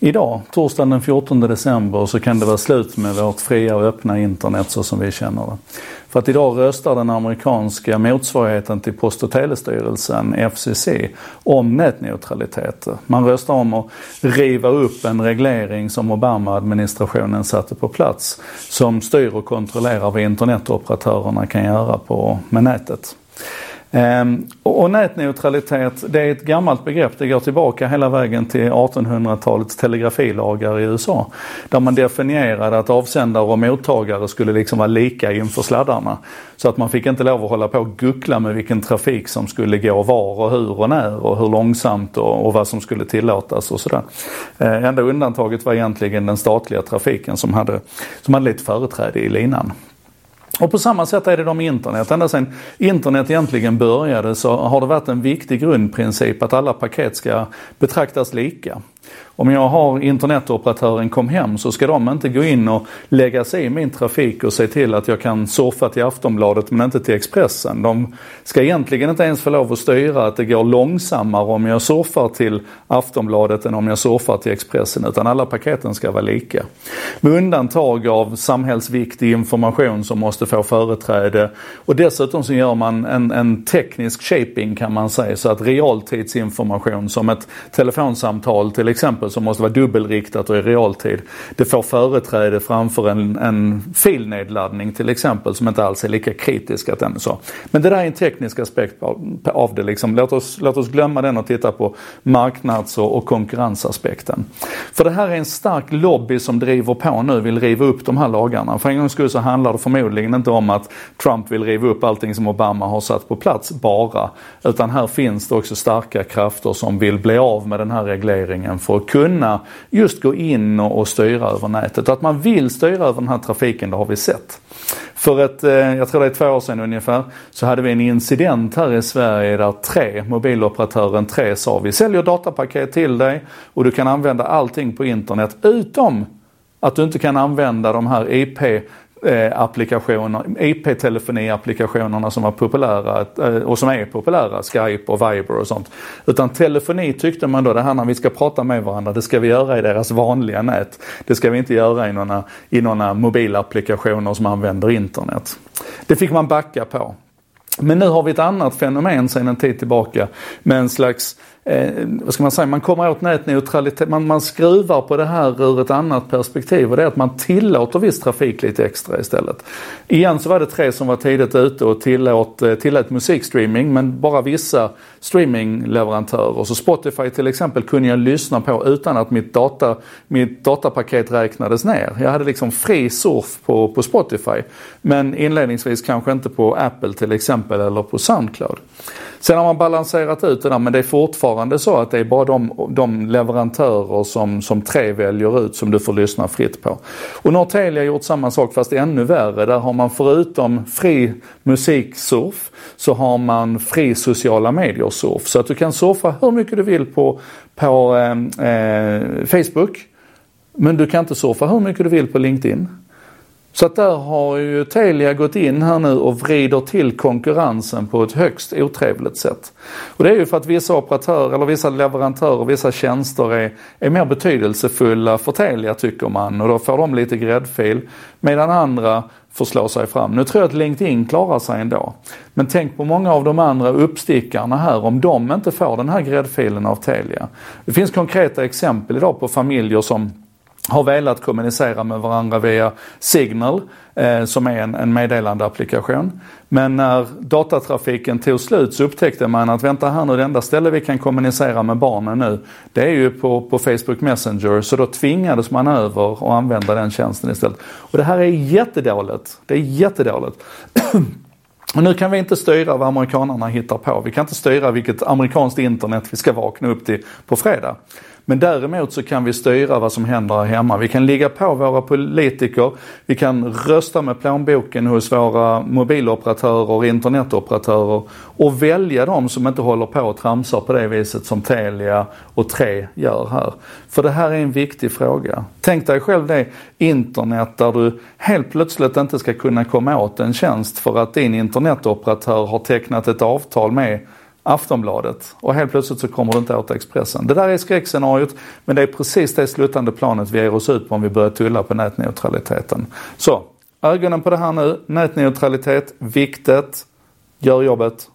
Idag, torsdagen den 14 december, så kan det vara slut med vårt fria och öppna internet så som vi känner det. För att idag röstar den amerikanska motsvarigheten till Post och telestyrelsen, FCC, om nätneutralitet. Man röstar om att riva upp en reglering som Obama-administrationen satte på plats som styr och kontrollerar vad internetoperatörerna kan göra på, med nätet. Ehm, och nätneutralitet, det är ett gammalt begrepp. Det går tillbaka hela vägen till 1800-talets telegrafilagar i USA. Där man definierade att avsändare och mottagare skulle liksom vara lika inför sladdarna. Så att man fick inte lov att hålla på och guckla med vilken trafik som skulle gå var och hur och när och hur långsamt och, och vad som skulle tillåtas och sådär. Ehm, enda undantaget var egentligen den statliga trafiken som hade, som hade lite företräde i linan. Och på samma sätt är det med internet. Ända sedan internet egentligen började så har det varit en viktig grundprincip att alla paket ska betraktas lika. Om jag har internetoperatören kom hem så ska de inte gå in och lägga sig i min trafik och se till att jag kan surfa till Aftonbladet men inte till Expressen. De ska egentligen inte ens få lov att styra att det går långsammare om jag surfar till Aftonbladet än om jag surfar till Expressen utan alla paketen ska vara lika. Med undantag av samhällsviktig information som måste få företräde och dessutom så gör man en, en teknisk shaping kan man säga så att realtidsinformation som ett telefonsamtal till exempel som måste vara dubbelriktat och i realtid. Det får företräde framför en, en filnedladdning till exempel som inte alls är lika kritisk att den så. Men det där är en teknisk aspekt av, det liksom. Låt oss, låt oss glömma den och titta på marknads och, och konkurrensaspekten. För det här är en stark lobby som driver på nu, vill riva upp de här lagarna. För en gångs skull så handlar det förmodligen inte om att Trump vill riva upp allting som Obama har satt på plats bara. Utan här finns det också starka krafter som vill bli av med den här regleringen för att kunna just gå in och, styra över nätet. Och att man vill styra över den här trafiken, det har vi sett. För ett, eh, jag tror det är två år sedan ungefär, så hade vi en incident här i Sverige där tre, mobiloperatören tre sa vi säljer datapaket till dig och du kan använda allting på internet utom att du inte kan använda de här IP Eh, applikationer, IP-telefoni-applikationerna som var populära eh, och som är populära, Skype och Viber och sånt. Utan telefoni tyckte man då, det här när vi ska prata med varandra, det ska vi göra i deras vanliga nät. Det ska vi inte göra i några, i några mobilapplikationer som använder internet. Det fick man backa på. Men nu har vi ett annat fenomen sedan en tid tillbaka med en slags eh, vad ska man säga, man kommer åt nätneutralitet, man, man skruvar på det här ur ett annat perspektiv och det är att man tillåter viss trafik lite extra istället. Igen så var det tre som var tidigt ute och tillåt, eh, tillät musikstreaming men bara vissa streamingleverantörer. Så Spotify till exempel kunde jag lyssna på utan att mitt, data, mitt datapaket räknades ner. Jag hade liksom fri surf på, på Spotify. Men inledningsvis kanske inte på Apple till exempel eller på Soundcloud. Sen har man balanserat ut det där men det är fortfarande så att det är bara de, de leverantörer som, som tre väljer ut som du får lyssna fritt på. Och nu har Telia gjort samma sak fast ännu värre. Där har man förutom fri musiksurf så har man fri sociala medier surf. Så att du kan surfa hur mycket du vill på, på eh, eh, Facebook. Men du kan inte surfa hur mycket du vill på LinkedIn. Så att där har ju Telia gått in här nu och vrider till konkurrensen på ett högst otrevligt sätt. Och det är ju för att vissa operatörer eller vissa leverantörer, vissa tjänster är, är mer betydelsefulla för Telia tycker man och då får de lite gräddfil. Medan andra får slå sig fram. Nu tror jag att LinkedIn klarar sig ändå. Men tänk på många av de andra uppstickarna här om de inte får den här gräddfilen av Telia. Det finns konkreta exempel idag på familjer som har velat kommunicera med varandra via Signal eh, som är en, en meddelandeapplikation. Men när datatrafiken tog slut så upptäckte man att vänta här nu, det enda stället vi kan kommunicera med barnen nu det är ju på, på Facebook Messenger. Så då tvingades man över och använda den tjänsten istället. Och det här är jättedåligt. Det är jättedåligt. Och nu kan vi inte styra vad amerikanerna hittar på. Vi kan inte styra vilket amerikanskt internet vi ska vakna upp till på fredag. Men däremot så kan vi styra vad som händer här hemma. Vi kan ligga på våra politiker, vi kan rösta med plånboken hos våra mobiloperatörer och internetoperatörer och välja de som inte håller på och tramsar på det viset som Telia och Tre gör här. För det här är en viktig fråga. Tänk dig själv det internet där du helt plötsligt inte ska kunna komma åt en tjänst för att din internetoperatör har tecknat ett avtal med Aftonbladet och helt plötsligt så kommer du inte åt Expressen. Det där är skräckscenariot men det är precis det sluttande planet vi ger oss ut på om vi börjar tulla på nätneutraliteten. Så, ögonen på det här nu. Nätneutralitet, viktigt. Gör jobbet.